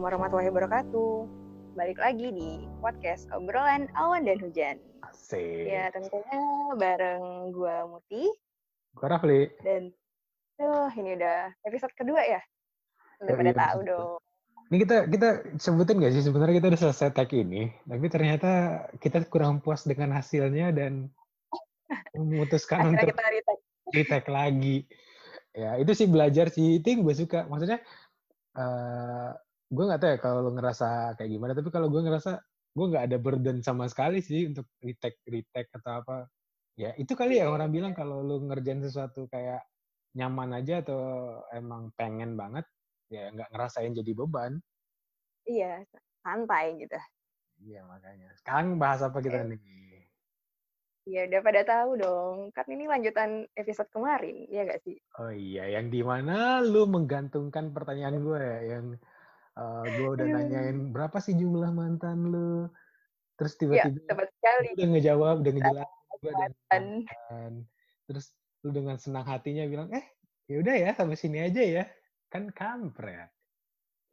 Assalamualaikum warahmatullahi wabarakatuh. Balik lagi di podcast obrolan awan dan hujan. Asik. Ya tentunya bareng gua Muti Gue Rafli. dan tuh ini udah episode kedua ya. Udah Oh, pada iya, tahu dong. Ini kita kita sebutin gak sih sebenarnya kita udah selesai tag ini, tapi ternyata kita kurang puas dengan hasilnya dan memutuskan untuk kita retake. retag lagi. Ya itu sih belajar sih itu yang gue suka. Maksudnya eh gue nggak tahu ya kalau lo ngerasa kayak gimana, tapi kalau gue ngerasa gue nggak ada burden sama sekali sih untuk retag retag atau apa. Ya itu kali ya orang bilang kalau lo ngerjain sesuatu kayak nyaman aja atau emang pengen banget ya nggak ngerasain jadi beban. Iya, santai gitu. Iya makanya. Sekarang bahas apa kita nih? Ya udah pada tahu dong. Kan ini lanjutan episode kemarin, ya gak sih? Oh iya, yang di mana lu menggantungkan pertanyaan gue ya, yang eh, gue udah Aduh. nanyain berapa sih jumlah mantan lu, terus Ya, tiba-tiba sekali. udah ngejawab, udah ngejelasin gue dan terus lu dengan senang hatinya bilang, eh ya udah ya sampai sini aja ya, kan kampret.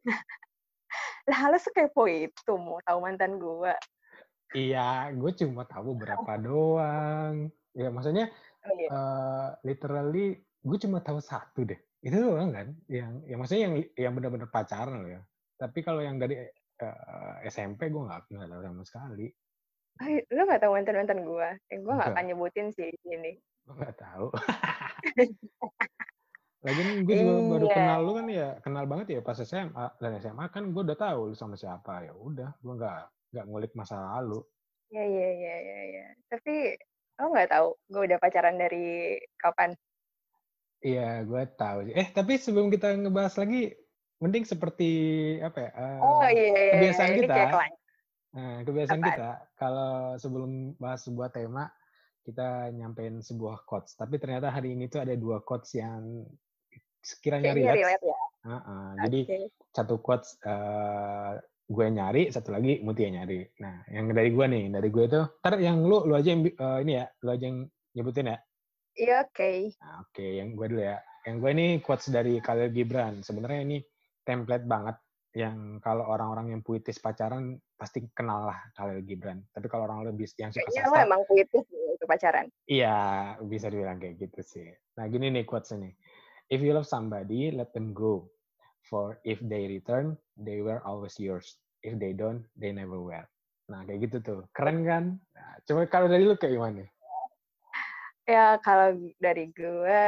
lah lu sekepo itu mau tahu mantan gua. Iya, gue cuma tahu berapa doang. Ya maksudnya Oh iya. eh, literally gue cuma tahu satu deh. Itu doang kan? Yang, ya maksudnya yang yang benar-benar pacaran loh ya. Tapi kalau yang dari eh, SMP gue nggak nggak tahu sama sekali. Ay, lu gak tahu mantan-mantan gua? Eh, gua gak Enggak. akan nyebutin sih di sini. Gue nggak tahu. Lagian gue juga baru Iya. kenal lu kan ya, kenal banget ya pas SMA dan SMA kan gue udah tahu lu sama siapa ya udah, gue nggak nggak ngulik masa lalu. Iya, iya, iya, iya, iya. Tapi lo nggak tahu gue udah pacaran dari kapan? Iya, gue tahu. Eh tapi sebelum kita ngebahas lagi, mending seperti apa ya? eh, Oh iya, iya, iya. kebiasaan Ini kita. Nah, kebiasaan Apaan? kita kalau sebelum bahas sebuah tema kita nyampein sebuah quotes. Tapi ternyata hari ini tuh ada dua quotes yang sekiranya Kayaknya relate. relate ya. Heeh, Jadi satu quotes eh, gue nyari, satu lagi Muti yang nyari. Nah, yang dari gue nih, dari gue itu, ntar yang lu lu aja yang eh, ini ya, lu aja yang nyebutin ya. Iya, oke. Nah, Oke, yang gue dulu ya. Yang gue ini quotes dari Khalil Gibran. Sebenarnya ini template banget yang kalau orang-orang yang puitis pacaran pasti kenal lah Khalil Gibran. Tapi kalau orang lebih yang suka Kayaknya sastra, emang puitis itu pacaran. iya bisa dibilang kayak gitu sih. Nah gini nih quotes ini. If you love somebody, let them go. For if they return, they were always yours. If they don't, they never were. Nah kayak gitu tuh. Keren kan? Nah, coba kalau dari lu kayak gimana? Ya, kalau dari gue,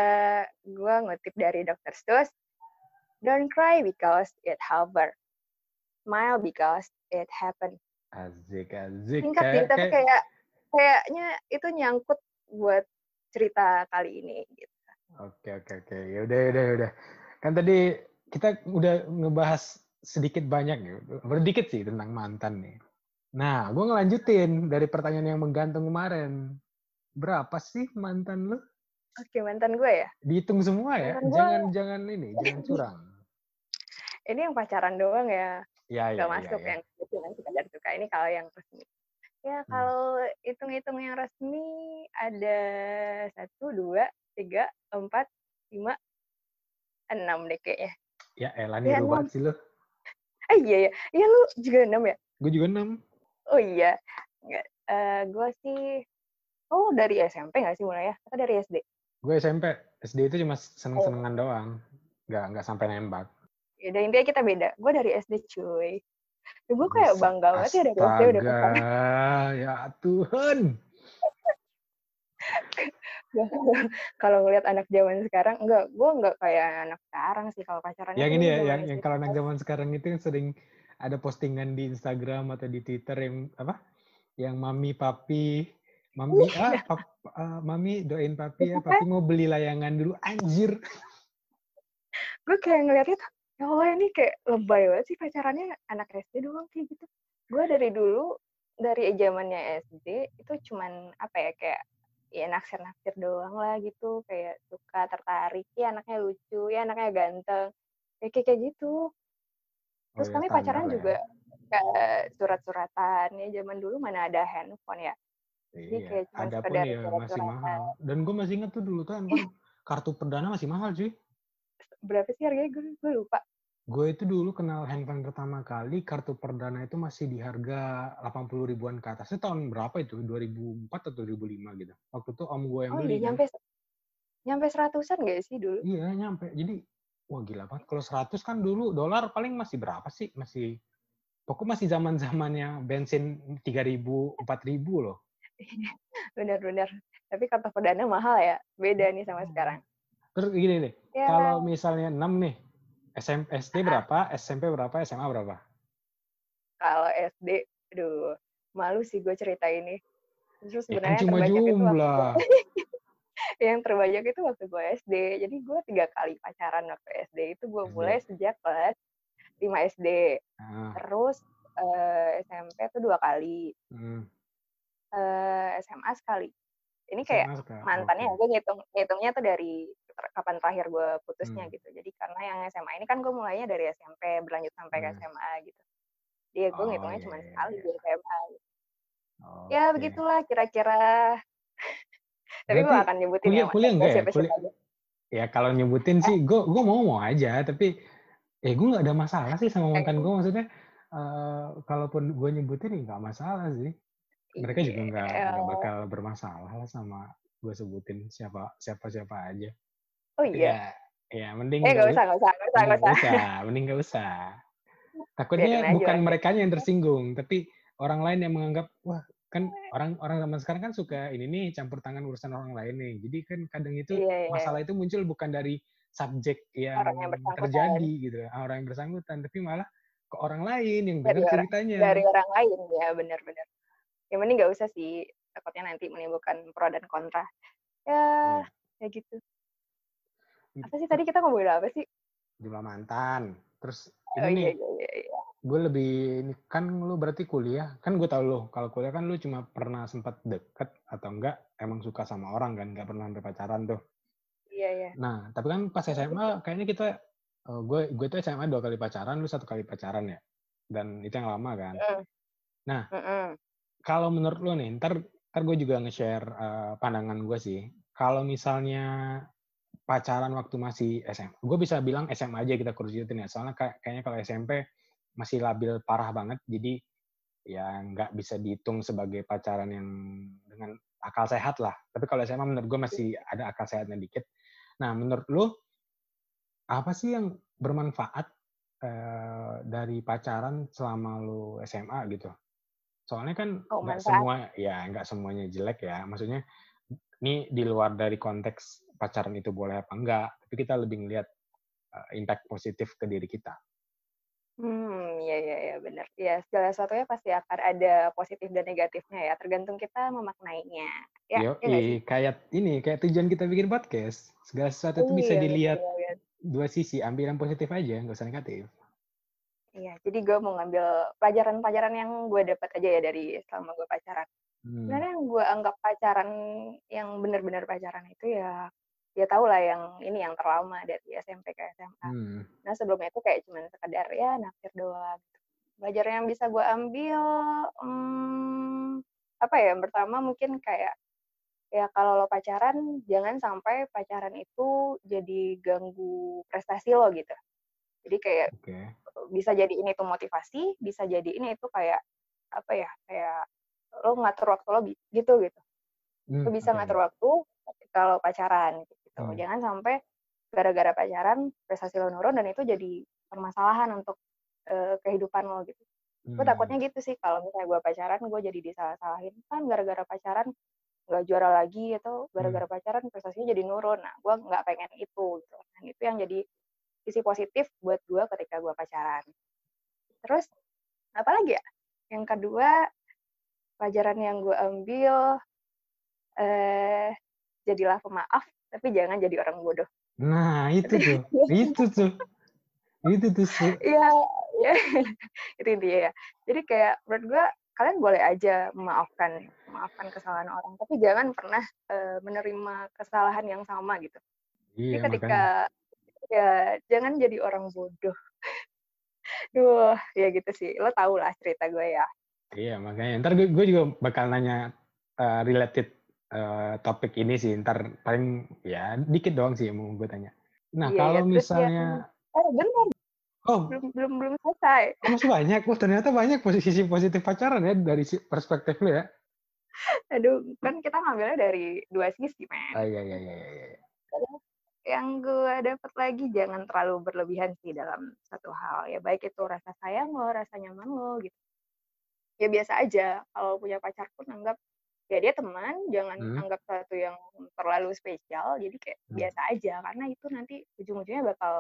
gue ngutip dari Dr. Seuss. Don't cry because it happened. Smile because it happened. Asik, asik. Singkat sih, tapi kayak kayaknya itu nyangkut buat cerita kali ini gitu. Oke oke oke ya udah ya udah ya udah kan tadi kita udah ngebahas sedikit banyak ya berdikit sih tentang mantan nih. Nah gue ngelanjutin dari pertanyaan yang menggantung kemarin berapa sih mantan lu? Oke, mantan gue ya. Dihitung semua ya Mantan jangan jangan ini jangan curang. Ini yang pacaran doang ya. Ya ya nggak ya. masuk ya. yang kebetulan sekedar suka ini kalau yang resmi ya kalau hitung-hitung yang resmi ada satu dua tiga empat lima enam deh kayaknya Ya elah Ya, banget sih lu. eh iya ya iya lu juga enam ya Gue juga enam. oh iya nggak eh gue sih oh dari SMP nggak sih mulai ya atau dari SD Gue SMP SD itu cuma seneng-senengan doang. Nggak nggak sampai nembak. Ya udah intinya kita beda. Gue dari SD cuy. Gue kayak bangga banget ya dari SD udah pacaran ya Tuhan. kalau ngelihat anak zaman sekarang enggak gue enggak kayak anak sekarang sih. Kalau pacaran yang itu ini ya, yang, yang kalau anak zaman sekarang itu yang sering ada postingan di Instagram atau di Twitter yang apa? Yang mami papi, mami ah, pap, ah, mami doain papi ya, papi mau beli layangan dulu, anjir. gue kayak ngeliatnya tuh ya Allah ini kayak lebay banget sih pacarannya anak SD doang kayak gitu. Gue dari dulu dari zamannya SD itu cuman apa ya kayak ya naksir naksir doang lah gitu. Kayak suka tertarik ya anaknya lucu ya anaknya ganteng. Kayak kayak kayak gitu. Terus Oh ya, kami standar pacaran ya. juga kayak surat-suratan. Ya zaman dulu mana ada handphone ya. Jadi Iya, kayak cuma ada pun ya masih surat-suratan. mahal. Dan gue masih inget tuh dulu tuh handphone. Kartu perdana masih mahal cuy. berapa sih harganya? Gue gue lupa Gue itu dulu kenal handphone pertama kali kartu perdana itu masih di harga 80 ribuan ke atas. Itu tahun berapa itu? 2004 atau 2005 gitu. Waktu itu om gue yang Oh beli iya, kan. nyampe nyampe seratusan gak sih dulu? Iya, nyampe. Jadi wah gila banget. Kalau 100 kan dulu dolar paling masih berapa sih? Masih pokoknya masih zaman-zamannya bensin 3000, 4000 loh. Bener-bener. Tapi kartu perdana mahal ya. Beda nih sama sekarang. Terus gini nih, Ya, kalau misalnya 6 nih, SM, SD berapa, SMP berapa, SMA berapa? kalau SD, aduh, malu sih gue cerita ini. Terus Ya kan sebenarnya cuma terbanyak itu waktu jumlah. yang terbanyak itu waktu gue SD. Jadi gue tiga kali pacaran waktu SD. Itu gue mulai sejak kelas 5 SD. Nah, Terus eh, SMP tuh dua kali. hmm, Eh, SMA sekali. Ini kayak SMA mantannya Oke. gue ngitung ngitungnya tuh dari kapan terakhir gue putusnya Hmm. gitu. Jadi karena yang SMA ini kan gue mulainya dari SMP berlanjut sampai ke Hmm. SMA gitu. Dia gue Oh, ngitungnya iya, cuma iya, sekali iya. di SMA. Ya Oke. begitulah kira-kira. Tapi gue akan nyebutin kuliah- ya kuliah enggak ya? siapa-siapa Kuliah-. Ya kalau nyebutin sih, gue gue mau mau aja, tapi eh gue nggak ada masalah sih sama mantan gue. Maksudnya, eh, kalaupun gue nyebutin ya nggak masalah sih. Mereka juga nggak Iya. nggak bakal bermasalah lah sama gue sebutin siapa siapa siapa aja. Oh iya. Ya, ya mending Eh nggak gak usah, gak usah, gak usah, Mending gak nggak usah. usah, mending nggak usah. Takutnya Biarin aja bukan lah. mereka yang tersinggung, tapi orang lain yang menganggap wah kan orang orang zaman sekarang kan suka ini nih campur tangan urusan orang lain nih. Jadi kan kadang itu Iya, iya. masalah itu muncul bukan dari subjek yang Orang yang terjadi gitu, orang yang bersangkutan, tapi malah ke orang lain yang Dari orang- ceritanya. Dari orang lain ya benar-benar. Yang mending gak usah sih. Takutnya nanti menimbulkan pro dan kontra. Ya, Iya. ya gitu. Apa sih tadi kita ngomongin apa sih? Jumlah mantan. Terus Oh ini nih, iya, iya, iya, iya. gue lebih ini kan lu berarti kuliah kan gue tau lu kalau kuliah kan lu cuma pernah sempat deket atau enggak emang suka sama orang kan nggak pernah sampai pacaran tuh Iya, iya. nah tapi kan pas SMA kayaknya kita eh, gue gue tuh SMA dua kali pacaran lu satu kali pacaran ya dan itu yang lama kan Mm-mm. kalau menurut lu nih ntar ntar gue juga nge-share eh, pandangan gue sih kalau misalnya pacaran waktu masih SMA gue bisa bilang SMA aja kita kerucutin ya soalnya kayak- kayaknya kalau SMP masih labil parah banget jadi ya nggak bisa dihitung sebagai pacaran yang dengan akal sehat lah. Tapi kalau SMA menurut gue masih ada akal sehatnya dikit. Nah menurut lu apa sih yang bermanfaat eh, dari pacaran selama lu SMA gitu? Soalnya kan Oh, nggak manfaat. semua ya nggak semuanya jelek ya. Maksudnya ini di luar dari konteks pacaran itu boleh apa enggak tapi kita lebih ngelihat eh, impact positif ke diri kita Hmm, iya, iya, iya, benar. Ya, segala sesuatunya pasti akan ada positif dan negatifnya ya, tergantung kita memaknainya. Ya, Yo, iya nggak sih? kayak ini, kayak tujuan kita bikin podcast. Segala sesuatu itu bisa Iya, dilihat betul banget. dua sisi, ambil yang positif aja, nggak usah negatif. Iya, jadi gue mau ngambil pelajaran-pelajaran yang gue dapat aja ya dari selama gue pacaran. Hmm. Sebenarnya yang gue anggap pacaran yang benar-benar pacaran itu ya ya tau lah yang ini yang terlama dari SMP ke SMA. Hmm. Nah sebelumnya itu kayak cuman sekedar ya naksir doang. gitu. Pelajaran yang bisa gue ambil hmm, apa ya? Yang pertama mungkin kayak ya kalau lo pacaran jangan sampai pacaran itu jadi ganggu prestasi lo gitu. Jadi kayak Oke. bisa jadi ini tuh motivasi, bisa jadi ini itu kayak apa ya? Kayak lo ngatur waktu lo gitu gitu. Hmm, Lo bisa oke. ngatur waktu kalau pacaran gitu. Hmm. Jangan sampai gara-gara pacaran prestasi lo nurun dan itu jadi permasalahan untuk eh, kehidupan lo gitu. Gue Hmm. takutnya gitu sih kalau misalnya gue pacaran gue jadi disalah-salahin kan gara-gara pacaran nggak juara lagi atau gara-gara Hmm. pacaran prestasinya jadi nurun. Nah, gue nggak pengen itu gitu. Dan itu yang jadi sisi positif buat gue ketika gue pacaran. Terus apa lagi ya? Yang kedua pelajaran yang gue ambil eh jadilah pemaaf tapi jangan jadi orang bodoh. Nah, itu tuh. itu tuh. Itu tuh. Su. Iya, ya. itu intinya ya. Jadi kayak menurut gue kalian boleh aja memaafkan memaafkan kesalahan orang, tapi jangan pernah eh, menerima kesalahan yang sama gitu. Jadi Iya, ketika makanya. ya jangan jadi orang bodoh. Duh, ya gitu sih. Lo tau lah cerita gue ya. Iya, makanya. Ntar gue, gue juga bakal nanya eh, related eh, topik ini sih. Ntar paling ya dikit doang sih yang mau gue tanya. Nah, Iya, kalau. Terus misalnya... Eh, bener. Oh, belum belum belum selesai. oh, masih banyak. Oh, ternyata banyak posisi positif pacaran ya dari perspektif lu ya. Aduh, kan kita ngambilnya dari dua sisi, men. Ah, iya, iya, iya, iya. iya. yang gue dapat lagi jangan terlalu berlebihan sih dalam satu hal ya baik itu rasa sayang lo rasa nyaman lo gitu ya biasa aja kalau punya pacar pun anggap ya dia teman jangan Hmm. anggap satu yang terlalu spesial jadi kayak Hmm. biasa aja karena itu nanti ujung-ujungnya bakal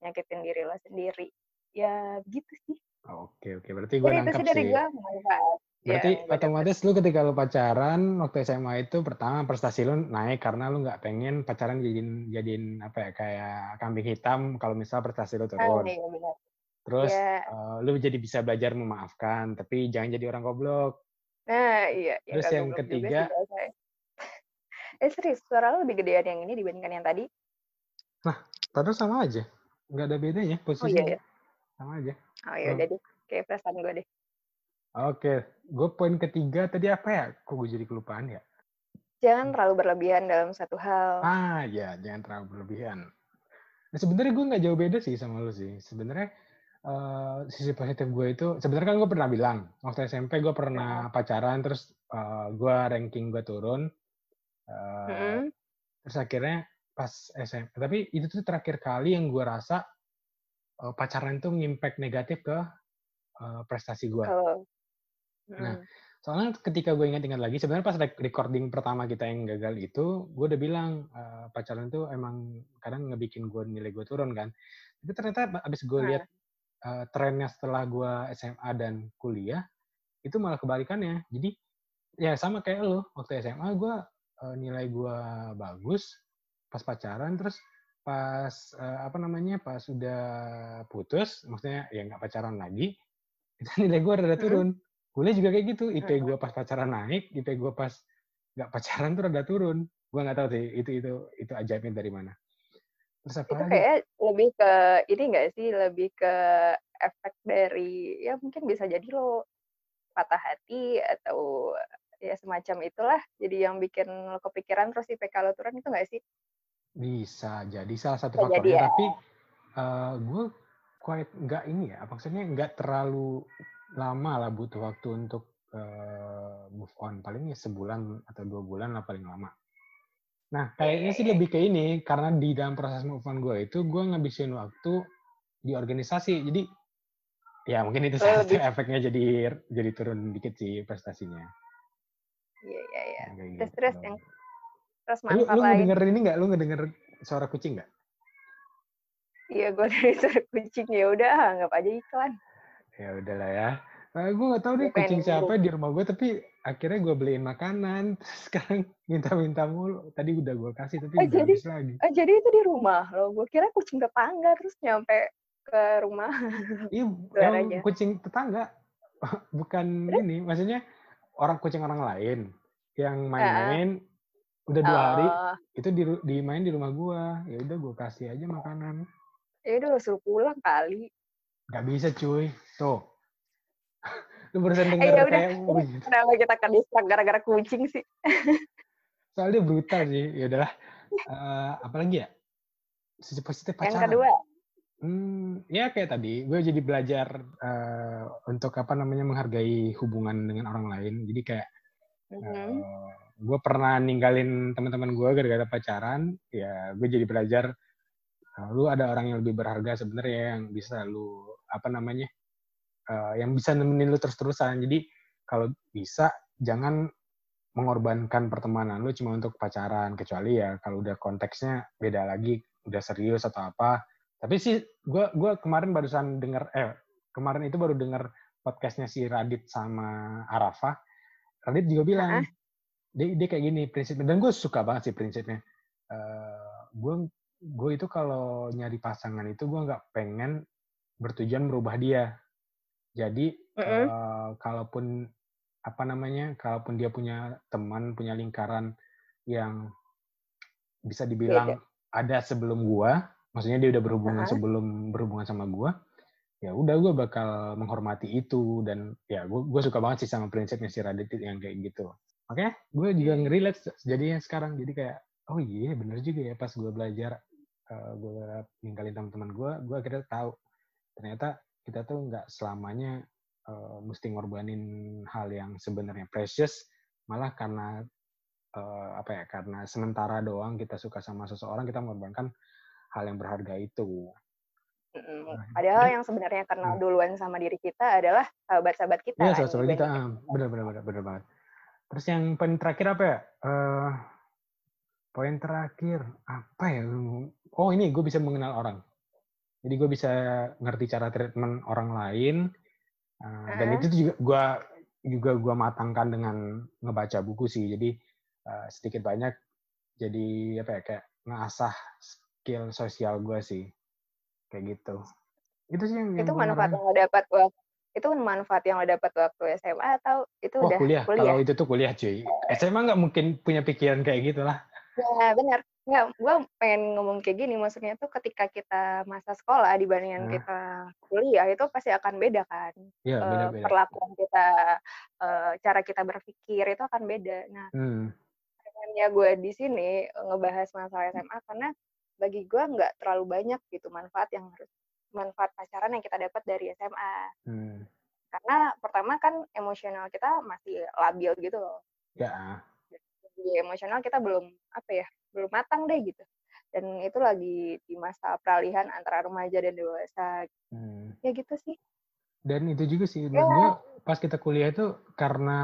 nyakitin diri lo sendiri ya gitu sih Oke, oke. Berarti gue itu nangkep sih dari gue manfaat Berarti dapet. otomatis lu ketika lu pacaran waktu SMA itu pertama prestasi lu naik karena lu nggak pengen pacaran jadiin jadiin apa ya kayak kambing hitam kalau misal prestasi lu ah turun. iya benar Terus ya eh, lu jadi bisa belajar memaafkan, tapi jangan jadi orang goblok. Nah iya ya Terus yang juga ketiga, sih bahasanya. eh serius suara lo lebih gedean yang ini dibandingkan yang tadi padahal sama aja, nggak ada bedanya oh iya posisinya, ya sama aja. oh iya Hmm. udah deh kayak perasaan gue deh Oke, gue poin ketiga tadi apa ya? Kok gue jadi kelupaan ya? jangan terlalu berlebihan dalam satu hal Ah ya, jangan terlalu berlebihan. Nah, sebenarnya gue nggak jauh beda sih sama lu sih. Sebenarnya eh, sisi positif gue itu, sebenarnya kan gue pernah bilang waktu SMP gue pernah pacaran, terus eh, gue ranking gue turun, Eh, Mm-mm. terus akhirnya pas SMP. Tapi itu tuh terakhir kali yang gue rasa eh, pacaran itu ngimpact negatif ke eh, prestasi gue. kalau Nah, Mm. Soalnya ketika gue ingat-ingat lagi, sebenarnya pas rec- recording pertama kita yang gagal itu, gue udah bilang eh, pacaran tuh emang kadang ngebikin gue nilai gue turun kan. Tapi ternyata abis gue Nah. lihat eh, trennya setelah gue SMA dan kuliah, itu malah kebalikannya. Jadi ya sama kayak lo, waktu SMA gue eh, nilai gue bagus pas pacaran, terus pas eh, apa namanya pas sudah putus, maksudnya ya nggak pacaran lagi, itu nilai gue rada turun. Kuliah juga kayak gitu, IP gue pas pacaran naik, IP gue pas nggak pacaran tuh rada turun. Gue nggak tahu sih itu itu itu ajaibnya dari mana. Terus apa itu lagi? kayak lebih ke ini enggak sih lebih ke efek dari ya mungkin bisa jadi lo patah hati atau ya semacam itulah jadi yang bikin lo kepikiran terus IPK lo turun itu enggak sih Bisa jadi salah satu Bisa faktornya, ya. tapi eh, gue quite nggak ini ya, maksudnya nggak terlalu lama lah butuh waktu untuk eh, move on. Paling ya sebulan atau dua bulan lah paling lama. Nah, kayaknya sih lebih ke ini, karena di dalam proses move on gue itu, gue ngabisin waktu di organisasi. Jadi, ya mungkin itu salah satu lebih- efeknya jadi jadi turun dikit sih prestasinya. iya iya iya Kayak terus gitu. terus yang terus Lu, manfaat lu lain ngedenger ini nggak? Lu ngedenger suara kucing nggak? iya gue dari suara kucing ya udah anggap aja iklan Ya udahlah ya. Nah, gue nggak tahu nih Gue pengen kucing siapa di rumah gue, tapi akhirnya gue beliin makanan. Terus sekarang minta-minta mulu. Tadi udah gue kasih, tapi Oh, udah jadi- habis lagi. ah jadi itu di rumah lo gue kira kucing tetangga terus nyampe ke rumah Iya, kucing tetangga. Bukan ini, maksudnya orang kucing orang lain yang main-main udah dua hari Oh, itu di dimain di rumah gua. Ya udah gua kasih aja makanan. ya udah suruh pulang kali Gak bisa cuy. Tuh. Lu barusan eh denger ya udah kayak ini "Wih, kenapa kita akan diserang gara-gara kucing sih soalnya brutal sih. Ya udahlah. Eh, apalagi ya? Sisi positif yang pacaran. kedua Hmm, ya kayak tadi, gue jadi belajar eh, untuk apa namanya menghargai hubungan dengan orang lain. Jadi kayak Mhm. gue pernah ninggalin teman-teman gue gara-gara pacaran. Ya gue jadi belajar. eh, lu ada orang yang lebih berharga sebenarnya yang bisa lu apa namanya, eh, yang bisa nemenin lu terus-terusan. Jadi kalau bisa jangan mengorbankan pertemanan lu cuma untuk pacaran kecuali ya kalau udah konteksnya beda lagi udah serius atau apa. Tapi sih gue gua kemarin barusan denger eh kemarin itu baru denger podcastnya si Radit sama Arafah. Radit juga bilang dia, dia kayak gini prinsipnya. Dan gue suka banget sih prinsipnya. Gue gue itu kalau nyari pasangan itu gue nggak pengen bertujuan merubah dia jadi Mhm. eh, kalaupun apa namanya kalaupun dia punya teman punya lingkaran yang bisa dibilang ada sebelum gua maksudnya dia udah berhubungan Uh-huh. sebelum berhubungan sama gua ya udah gua bakal menghormati itu dan ya gua gua suka banget sih sama prinsipnya si Radit yang kayak gitu oke gue juga ngerelate jadinya sekarang jadi kayak oh iya bener juga ya pas gua belajar eh, gua ninggalin teman-teman gua gua akhirnya tahu ternyata kita tuh nggak selamanya uh, mesti ngorbanin hal yang sebenarnya precious malah karena uh, apa ya karena sementara doang kita suka sama seseorang kita mengorbankan hal yang berharga itu Nah, Padahal yang sebenarnya kenal hmm. duluan sama diri kita adalah sahabat-sahabat kita. Iya, sahabat-sahabat kita. Ah, benar, benar, benar, benar banget. Terus yang poin terakhir apa ya? Uh, poin terakhir apa ya? Oh ini gue bisa mengenal orang. Jadi gue bisa ngerti cara treatment orang lain. Uh, uh. Dan itu juga gue juga gue matangkan dengan ngebaca buku sih. Jadi uh, sedikit banyak jadi apa ya kayak ngasah skill sosial gue sih kayak gitu itu sih yang itu manfaat yang lo dapat waktu itu manfaat yang lo dapat waktu SMA atau itu oh, udah kuliah. kuliah kalau itu tuh kuliah cuy SMA nggak mungkin punya pikiran kayak gitu lah ya benar nggak gue pengen ngomong kayak gini maksudnya tuh ketika kita masa sekolah dibandingkan nah. kita kuliah itu pasti akan beda kan ya, beda, beda. perlakuan kita uh, cara kita berpikir itu akan beda nah hmm. ya gue di sini ngebahas masalah SMA karena bagi gue nggak terlalu banyak gitu manfaat yang harus manfaat pacaran yang kita dapat dari SMA. Hmm. Karena pertama kan emosional kita masih labil gitu loh. Ya. Jadi emosional kita belum apa ya, belum matang deh gitu. Dan itu lagi di masa peralihan antara remaja dan dewasa. Hmm. Ya gitu sih. Dan itu juga sih, ya. gue pas kita kuliah itu karena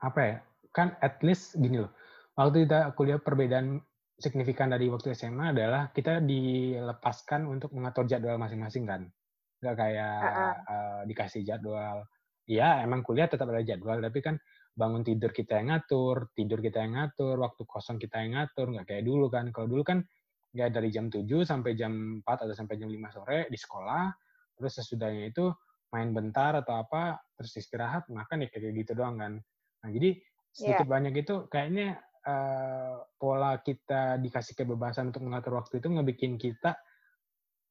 apa ya, kan at least gini loh, waktu kita kuliah perbedaan signifikan dari waktu SMA adalah kita dilepaskan untuk mengatur jadwal masing-masing kan. Nggak kayak uh -uh. Uh, dikasih jadwal. Ya, emang kuliah tetap ada jadwal, tapi kan bangun tidur kita yang ngatur, tidur kita yang ngatur, waktu kosong kita yang ngatur, nggak kayak dulu kan. Kalau dulu kan ya dari jam 7 sampai jam 4 atau sampai jam 5 sore di sekolah, terus sesudahnya itu main bentar atau apa, terus istirahat, makan ya kayak gitu doang kan. Nah, jadi sedikit yeah. banyak itu kayaknya uh, pola kita dikasih kebebasan untuk mengatur waktu itu ngebikin kita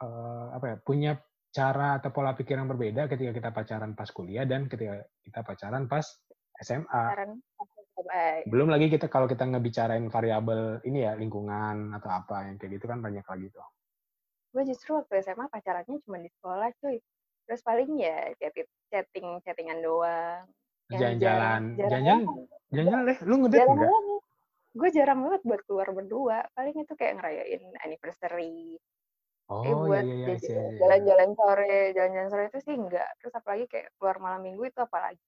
uh, apa ya punya cara atau pola pikir yang berbeda ketika kita pacaran pas kuliah dan ketika kita pacaran pas SMA. Belum lagi kita kalau kita ngebicarain variabel ini ya lingkungan atau apa yang kayak gitu kan banyak lagi tuh. Gue justru waktu SMA pacarannya cuma di sekolah cuy. Terus paling ya chatting chattingan doang. Jalan-jalan. Jalan-jalan. Jalan-jalan deh. Lu ngedate enggak? gue jarang banget buat keluar berdua paling itu kayak ngerayain anniversary oh, eh, buat iya, iya, iya, jalan-jalan sore jalan-jalan sore itu sih enggak terus apalagi kayak keluar malam minggu itu apalagi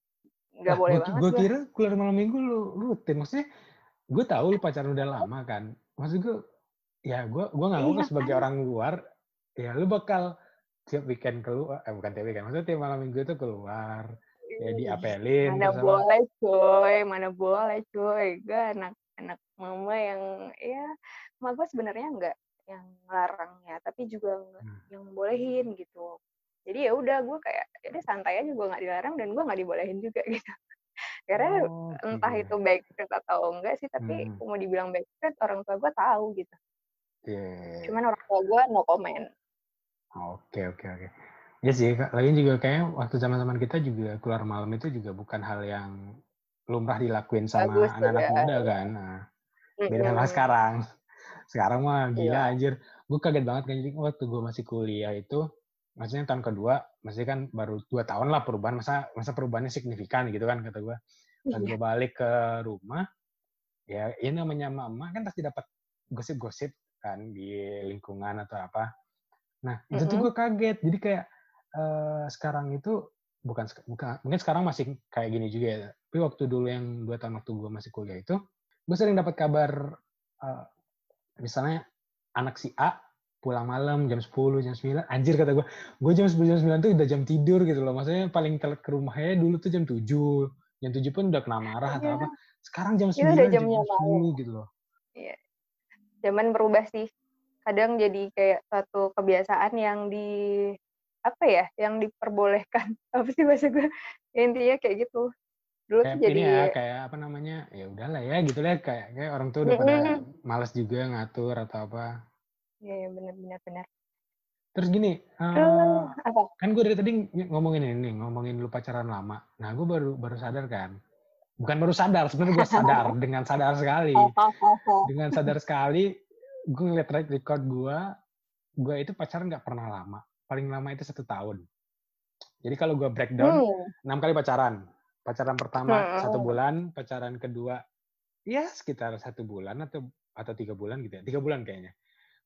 nggak nah, boleh gua, banget gue kira keluar malam minggu lu rutin. Maksudnya gue tahu lu pacaran udah lama kan. Maksud gue ya gue gue nggak iya, sebagai kan? orang luar ya lu bakal tiap weekend keluar eh bukan tiap weekend maksudnya tiap malam minggu itu keluar ya diapelin mana boleh cuy mana boleh cuy. Gue anak anak mama yang ya mama gue sebenarnya enggak yang larang ya tapi juga hmm. yang bolehin gitu jadi ya udah gue kayak ini santai aja gue nggak dilarang dan gue nggak dibolehin juga gitu karena oh, entah itu baik atau enggak sih tapi hmm. mau dibilang baik orang tua gue tahu gitu yeah. cuman orang tua gue no comment oke oke oke ya sih lagi juga kayak waktu zaman zaman kita juga keluar malam itu juga bukan hal yang lumrah dilakuin sama anak-anak muda kan. Nah, beda sama sekarang. Sekarang mah gila iya. anjir. Gue kaget banget kan jadi waktu gue masih kuliah itu, maksudnya tahun kedua, masih kan baru dua tahun lah perubahan, masa masa perubahannya signifikan gitu kan kata gue. Dan gue iya. balik ke rumah, ya ini namanya mama kan pasti dapat gosip-gosip kan di lingkungan atau apa. Nah itu tuh gue kaget. Jadi kayak uh, sekarang itu bukan bukan mungkin sekarang masih kayak gini juga ya tapi waktu dulu yang dua tahun waktu gue masih kuliah itu gue sering dapat kabar uh, misalnya anak si A pulang malam jam 10 jam 9 anjir kata gue gue jam 10 jam 9 tuh udah jam tidur gitu loh. Maksudnya paling telat ke rumahnya dulu tuh jam 7 jam 7 pun udah kena marah atau iya. apa sekarang jam 9 udah jam 10 gitu loh. Iya. Zaman berubah sih. Kadang jadi kayak satu kebiasaan yang di apa ya yang diperbolehkan. Apa sih bahasa gue ya, intinya kayak gitu. Dulu kayak tuh jadi ya kayak apa namanya ya udahlah ya gitu lah. Kayak kayak orang tuh udah pada malas juga ngatur atau apa ya ya benar benar benar terus gini uh, apa? kan gue dari tadi ngomongin ini ngomongin lu pacaran lama nah gue baru baru sadar kan bukan baru sadar sebenarnya gue sadar dengan sadar sekali dengan sadar sekali gue ngeliat record gue gue itu pacaran nggak pernah lama paling lama itu satu tahun. Jadi kalau gue breakdown, Hmm. enam kali pacaran. Pacaran pertama Hmm. satu bulan, pacaran kedua ya sekitar satu bulan atau atau tiga bulan gitu ya, tiga bulan kayaknya.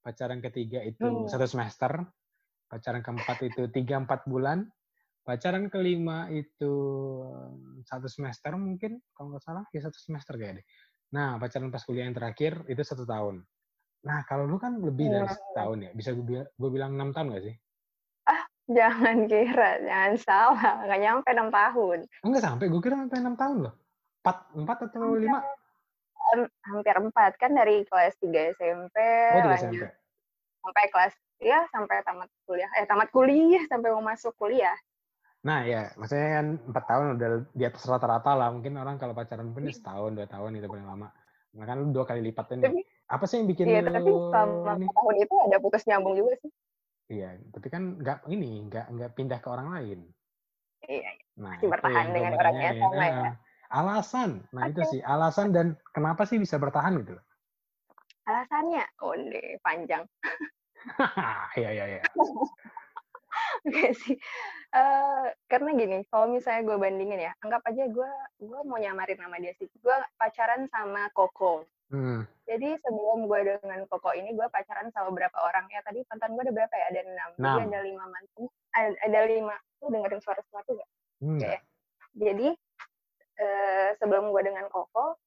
Pacaran ketiga itu Hmm. satu semester, pacaran keempat itu tiga empat bulan, pacaran kelima itu satu semester mungkin kalau nggak salah ya satu semester kayaknya deh. Nah pacaran pas kuliah yang terakhir itu satu tahun. Nah kalau lu kan lebih dari Hmm. setahun ya, bisa gue bilang, gue bilang enam tahun gak sih? Jangan kira, jangan salah, nggak nyampe 6 tahun. Enggak sampai, gue kira sampai enam tahun loh. Empat, empat atau lima? Em, hampir 4 kan dari kelas 3 SMP Oh tiga lanjut SMP. sampai kelas ya sampai tamat kuliah eh tamat kuliah sampai mau masuk kuliah. Nah ya, maksudnya kan empat tahun udah di atas rata-rata lah. Mungkin orang kalau pacaran pun ya setahun, dua tahun itu paling lama. Nah kan lu dua kali lipat ini. Tapi Apa sih yang bikin iya tapi lu selama ini? 4 tahun itu ada putus nyambung juga sih. Iya, tapi kan nggak ini, nggak nggak pindah ke orang lain. Iya, Nah masih bertahan dengan mau orang yang tanyain. sama ya. Ah, alasan, nah itu Oke. sih alasan dan kenapa sih bisa bertahan gitu loh. Alasannya, oh deh, panjang. Iya iya iya. Oke sih. Eh, karena gini, kalau misalnya gue bandingin ya, anggap aja gue gue mau nyamarin nama dia sih. Gue pacaran sama Koko. Hmm. Jadi sebelum gue dengan Koko ini, gue pacaran sama berapa orang ya? Tadi mantan gue ada berapa ya? Ada enam. Jadi ada lima mantan. Ada, lima. Lu dengerin suara sesuatu gak? Enggak. Jadi eh, sebelum gue dengan Koko,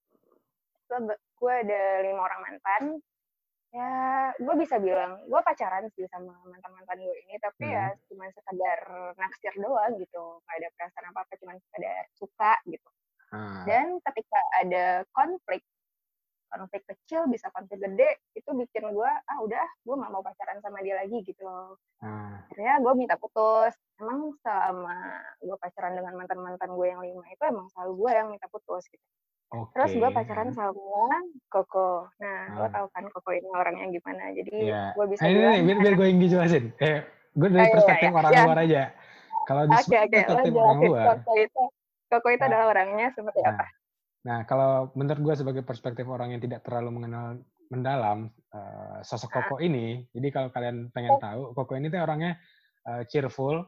gue, ada lima orang mantan. Ya, gue bisa bilang gue pacaran sih sama mantan-mantan gue ini, tapi ya cuma sekadar naksir doang gitu, nggak ada perasaan apa apa, cuma sekadar suka gitu. Ah, Dan ketika ada konflik, konflik kecil bisa konflik gede, itu bikin gue ah udah, gue nggak mau pacaran sama dia lagi gitu. ah. Akhirnya gue minta putus. Emang selama gue pacaran dengan mantan-mantan gue yang lima itu emang selalu gue yang minta putus gitu. Oke. Terus gue pacaran sama Koko. Nah, lo Ah. tau kan Koko ini orangnya gimana. Jadi Iya. gue bisa Ah, ini bilang nih, biar, biar gue yang dijelasin. Eh, gue dari Oh, iya, perspektif iya. orang Ya. luar aja. Kalau di Oke, oke. Lo perspektif orang jelasin luar, Koko itu. Koko itu Nah. adalah orangnya seperti Nah, apa? Nah kalau menurut gue sebagai perspektif orang yang tidak terlalu mengenal mendalam eh, sosok Ah. Koko ini, jadi kalau kalian pengen tahu, Koko ini tuh orangnya eh, cheerful,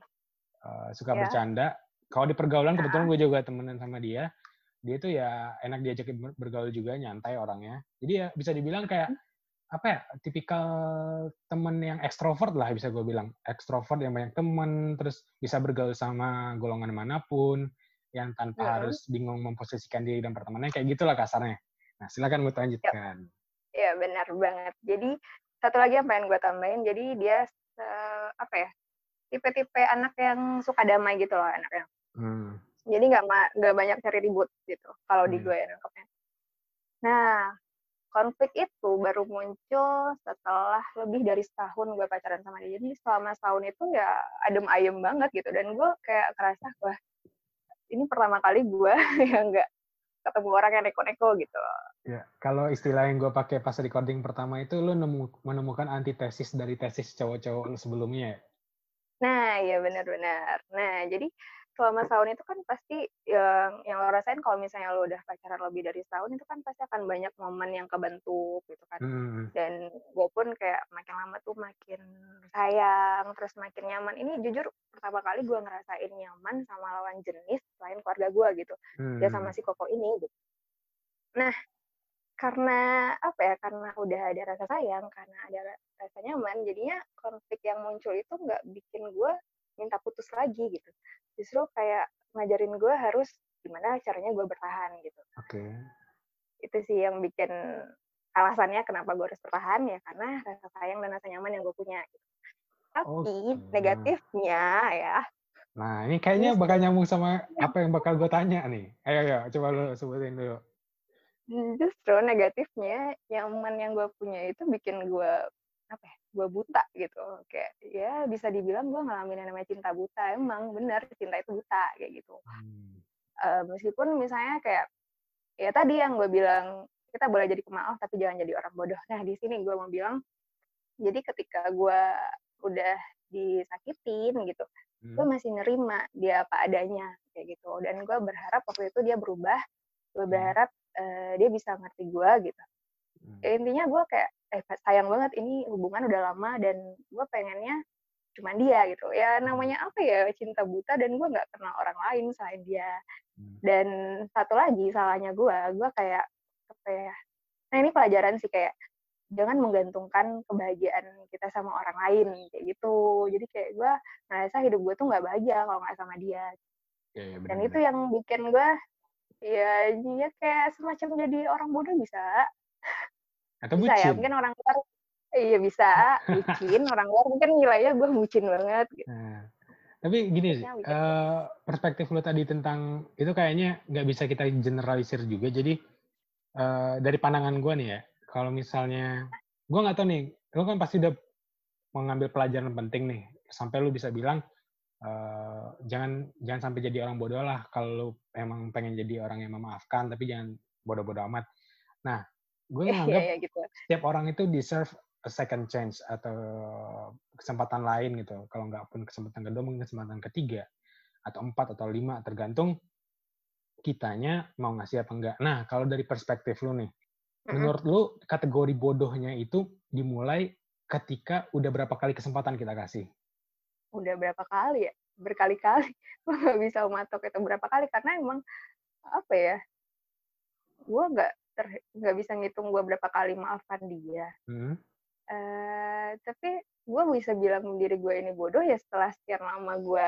eh, suka Ya. bercanda. Kalau di pergaulan Ah. kebetulan gue juga temenan sama dia, dia tuh ya enak diajak ber- bergaul juga, nyantai orangnya. Jadi ya bisa dibilang kayak apa ya, tipikal temen yang ekstrovert lah bisa gue bilang. Ekstrovert yang banyak temen, terus bisa bergaul sama golongan mana pun, yang tanpa Mm-mm. harus bingung memposisikan diri dan pertemanannya, kayak gitulah kasarnya. Nah, silakan gue lanjutkan. Iya, benar banget. Jadi satu lagi yang pengen gue tambahin, jadi dia eh, apa ya? Tipe-tipe anak yang suka damai gitu loh anaknya. Hmm. Jadi nggak nggak banyak cari ribut gitu. Kalau di Hmm. gue ya nangkepnya. Nah, konflik itu baru muncul setelah lebih dari setahun gue pacaran sama dia. Jadi selama setahun itu nggak adem ayem banget gitu. Dan gue kayak kerasa wah ini pertama kali gue yang nggak ketemu orang yang neko-neko gitu. Ya, kalau istilah yang gue pakai pas recording pertama itu, lu nemu, menemukan antitesis dari tesis cowok-cowok lu sebelumnya ya? Nah, iya benar-benar. Nah, jadi selama setahun itu kan pasti yang yang lo rasain kalau misalnya lo udah pacaran lebih dari setahun itu kan pasti akan banyak momen yang kebentuk gitu kan. Hmm. Dan gue pun kayak makin lama tuh makin sayang, terus makin nyaman. Ini jujur pertama kali gue ngerasain nyaman sama lawan jenis selain keluarga gue gitu. Ya sama Hmm. si Koko ini gitu. Nah, karena apa ya? Karena udah ada rasa sayang, karena ada ra- rasa nyaman, jadinya konflik yang muncul itu nggak bikin gue minta putus lagi gitu. Justru kayak ngajarin gue harus gimana caranya gue bertahan gitu. Oke. Itu sih yang bikin alasannya kenapa gue harus bertahan ya karena rasa sayang dan rasa nyaman yang gue punya. gitu. Tapi Oke. negatifnya ya, Nah, ini kayaknya bakal nyambung sama apa yang bakal gue tanya nih. Ayo, ayo, coba lu sebutin dulu. justru negatifnya nyaman yang gue punya itu bikin gue apa ya gue buta gitu kayak ya bisa dibilang gue ngalamin yang namanya cinta buta emang bener cinta itu buta kayak gitu Hmm. Eh, meskipun misalnya kayak ya tadi yang gue bilang kita boleh jadi pemaaf tapi jangan jadi orang bodoh nah di sini gue mau bilang jadi ketika gue udah disakitin gitu gue Hmm. masih nerima dia apa adanya kayak gitu dan gue berharap waktu itu dia berubah gue Hmm. berharap eh, dia bisa ngerti gue gitu. Ya intinya gue kayak eh sayang banget ini hubungan udah lama dan gue pengennya cuman dia gitu. Ya namanya apa ya cinta buta dan gue nggak kenal orang lain selain dia. Hmm. dan satu lagi salahnya gue gue kayak apa ya nah ini pelajaran sih kayak jangan menggantungkan kebahagiaan kita sama orang lain kayak gitu. Jadi kayak gue ngerasa hidup gue tuh nggak bahagia kalau nggak sama dia. Ya, ya, dan benar-benar. itu yang bikin gue ya dia kayak semacam jadi orang bodoh bisa Atau bisa ya bucin. mungkin orang luar iya bisa bucin orang luar mungkin nilainya gue bucin banget gitu. Nah, tapi gini sih, eh, perspektif lo tadi tentang itu kayaknya nggak bisa kita generalisir juga. Jadi eh, dari pandangan gue nih ya, kalau misalnya gue nggak tahu nih, lo kan pasti udah mengambil pelajaran penting nih, sampai lo bisa bilang eh, jangan jangan sampai jadi orang bodoh lah. Kalau lo emang pengen jadi orang yang memaafkan, tapi jangan bodoh-bodoh amat. Nah, gue Iya menganggap iya gitu. setiap orang itu deserve a second chance atau kesempatan lain gitu. Kalau nggak pun kesempatan kedua, mungkin kesempatan ketiga atau empat atau lima, tergantung kitanya mau ngasih apa enggak. Nah, kalau dari perspektif lu nih, menurut lu kategori bodohnya itu dimulai ketika udah berapa kali kesempatan kita kasih? Udah berapa kali ya? Berkali-kali. Gue nggak bisa matok itu berapa kali karena emang apa ya? Gue nggak nggak bisa ngitung gue berapa kali maafkan dia. Hmm? eh tapi gue bisa bilang diri gue ini bodoh ya setelah sekian lama gue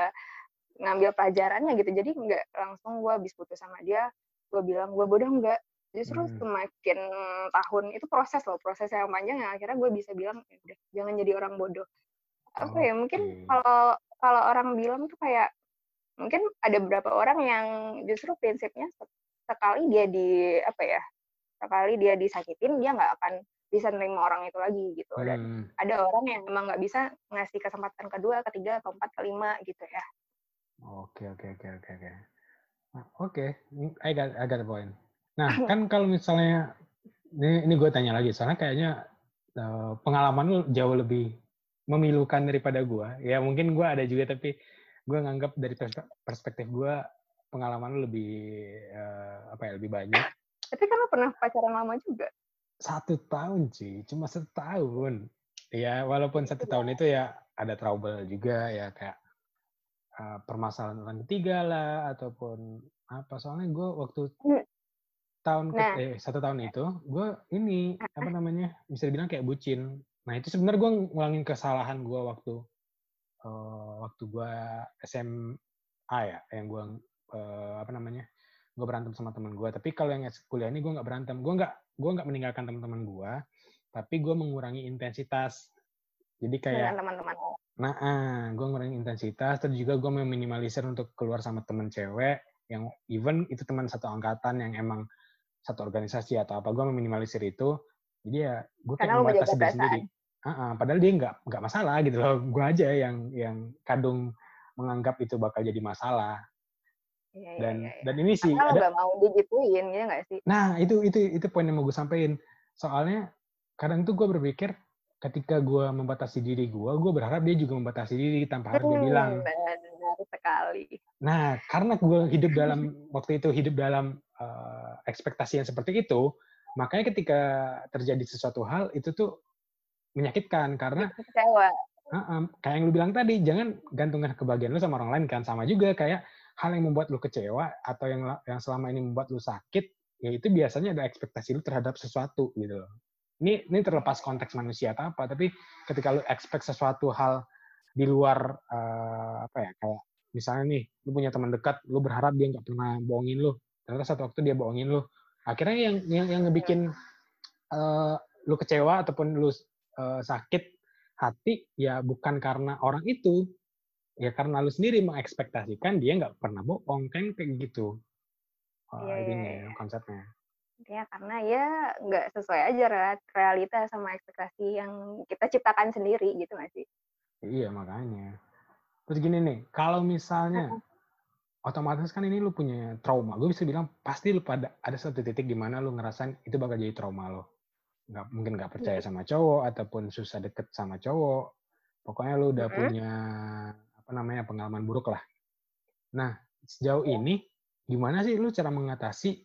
ngambil pelajarannya gitu jadi nggak langsung gue habis putus sama dia gue bilang gue bodoh enggak justru Hmm. semakin tahun itu proses loh proses yang panjang yang akhirnya gue bisa bilang "Ya udah jangan jadi orang bodoh apa ya mungkin kalau kalau orang bilang tuh kayak mungkin ada beberapa orang yang justru prinsipnya se- sekali dia di apa ya sekali dia disakitin dia nggak akan bisa nerima orang itu lagi gitu dan Hmm. ada orang yang emang nggak bisa ngasih kesempatan kedua, ketiga, keempat, kelima gitu ya. Oke, oke, oke, oke, oke. Nah, Oke, I got, I got the point. Nah, kan kalau misalnya ini, ini gue tanya lagi, soalnya kayaknya eh, pengalaman lu jauh lebih memilukan daripada gue. Ya mungkin gue ada juga, tapi gue nganggap dari perspe- perspektif gue pengalaman lu lebih eh, apa ya, lebih banyak. Tapi kan lo pernah pacaran lama juga. Satu tahun sih, cuma setahun. Ya, walaupun satu tahun itu ya ada trouble juga ya kayak uh, permasalahan orang ketiga lah ataupun apa soalnya gue waktu Hmm. tahun ke- Nah. eh, satu tahun itu gue ini apa namanya bisa dibilang kayak bucin. Nah itu sebenarnya gue ngulangin kesalahan gue waktu eh, waktu gue SMA ya yang gue eh, apa namanya gue berantem sama teman gue. Tapi kalau yang kuliah ini gue nggak berantem. Gue nggak gue nggak meninggalkan teman-teman gue, tapi gue mengurangi intensitas. Jadi kayak teman-teman. Nah, ah, gue ngurangin intensitas, terus juga gue meminimalisir untuk keluar sama temen cewek yang even itu teman satu angkatan yang emang satu organisasi atau apa, gue meminimalisir itu. Jadi ya gue kayak membatasi diri sendiri. Ah, ah, padahal dia nggak nggak masalah gitu loh. Gue aja yang yang kadung menganggap itu bakal jadi masalah. Iya, iya, Dan iya, iya. dan ini sih Karena ada gak mau digituin, ya nggak sih? Nah, itu itu itu poin yang mau gue sampein. Soalnya kadang tuh gue berpikir ketika gue membatasi diri gue, gue berharap dia juga membatasi diri tanpa harus dia Hmm, bilang. benar sekali. Nah, karena gue hidup dalam waktu itu hidup dalam eh, ekspektasi yang seperti itu, makanya ketika terjadi sesuatu hal itu tuh menyakitkan karena Kecewa. uh-uh, kayak yang lu bilang tadi, jangan gantungkan kebahagiaan lu sama orang lain kan sama juga kayak hal yang membuat lu kecewa atau yang yang selama ini membuat lu sakit, ya itu biasanya ada ekspektasi lu terhadap sesuatu gitu loh. Ini ini terlepas konteks manusia atau apa, tapi ketika lu expect sesuatu hal di luar eh, apa ya kayak misalnya nih lu punya teman dekat lu berharap dia nggak pernah bohongin lu. Ternyata satu waktu dia bohongin lu. Akhirnya yang yang yang ngebikin eh, lu kecewa ataupun lu eh, sakit hati ya bukan karena orang itu ya karena lu sendiri mengekspektasikan dia nggak pernah bohong kan kayak gitu. Oh, Iya, iya, ininya iya. konsepnya. Ya karena ya nggak sesuai aja re- realita sama ekspektasi yang kita ciptakan sendiri gitu nggak sih? iya makanya. Terus gini nih kalau misalnya otomatis kan ini lu punya trauma. Gue bisa bilang pasti lu pada ada satu titik di mana lu ngerasain itu bakal jadi trauma lo. Nggak mungkin nggak percaya sama cowok ataupun susah deket sama cowok. Pokoknya lu udah Mm-mm. punya apa namanya pengalaman buruk lah nah sejauh ini gimana sih lu cara mengatasi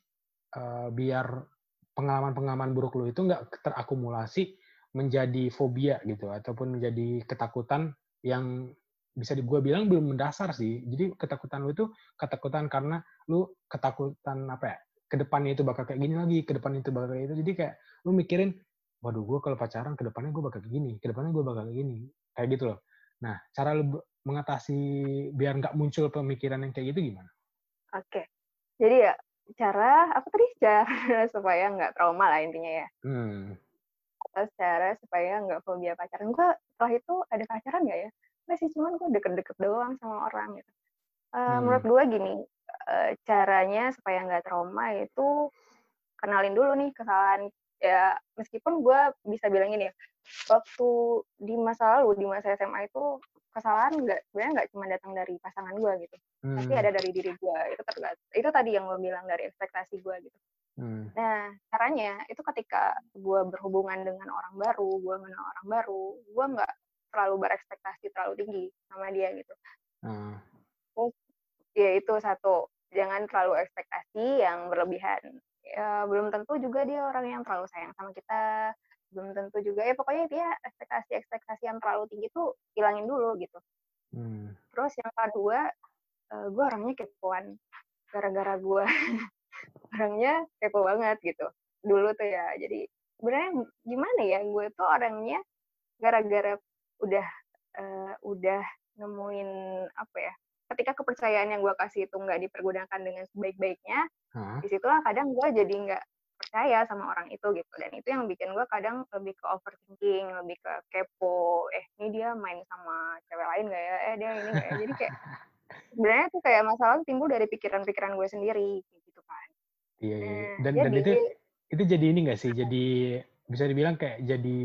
eh, biar pengalaman-pengalaman buruk lu itu nggak terakumulasi menjadi fobia gitu ataupun menjadi ketakutan yang bisa gue bilang belum mendasar sih. Jadi ketakutan lu itu ketakutan karena lu ketakutan apa ya? Ke depannya itu bakal kayak gini lagi, ke depannya itu bakal kayak itu. Jadi kayak lu mikirin, waduh gue kalau pacaran ke depannya gue bakal kayak gini, ke depannya gue bakal kayak gini, kayak gitu loh. Nah, cara lu mengatasi biar nggak muncul pemikiran yang kayak gitu gimana? Oke, jadi ya cara apa tadi cara supaya nggak trauma lah intinya ya. Hmm. Cara supaya nggak fobia pacaran. Gue setelah itu ada pacaran nggak ya? Nggak sih, cuman gue deket-deket doang sama orang gitu. Uh, hmm. Menurut gue gini, uh, caranya supaya nggak trauma itu kenalin dulu nih kesalahan ya meskipun gue bisa bilangin ya waktu di masa lalu di masa SMA itu kesalahan nggak sebenarnya nggak cuma datang dari pasangan gue gitu hmm. tapi ada dari diri gue itu terlihat itu tadi yang gue bilang dari ekspektasi gue gitu hmm. nah caranya itu ketika gue berhubungan dengan orang baru gue mengenal orang baru gue nggak terlalu berekspektasi terlalu tinggi sama dia gitu hmm. terus ya itu satu jangan terlalu ekspektasi yang berlebihan ya, belum tentu juga dia orang yang terlalu sayang sama kita belum tentu juga. Ya pokoknya dia ekspektasi-ekspektasi yang terlalu tinggi tuh hilangin dulu gitu. Hmm. terus yang kedua uh, eh, gue orangnya kepoan. Gara-gara gue orangnya kepo banget gitu. Dulu tuh ya jadi sebenarnya gimana ya gue tuh orangnya gara-gara udah uh, udah nemuin apa ya ketika kepercayaan yang gue kasih itu nggak dipergunakan dengan sebaik-baiknya huh? di situlah kadang gue jadi nggak percaya sama orang itu gitu dan itu yang bikin gue kadang lebih ke overthinking lebih ke kepo eh ini dia main sama cewek lain gak ya eh dia ini gak ya jadi kayak sebenarnya tuh kayak masalah timbul dari pikiran-pikiran gue sendiri gitu kan iya, iya. iya. dan dan itu itu jadi ini gak sih jadi bisa dibilang kayak jadi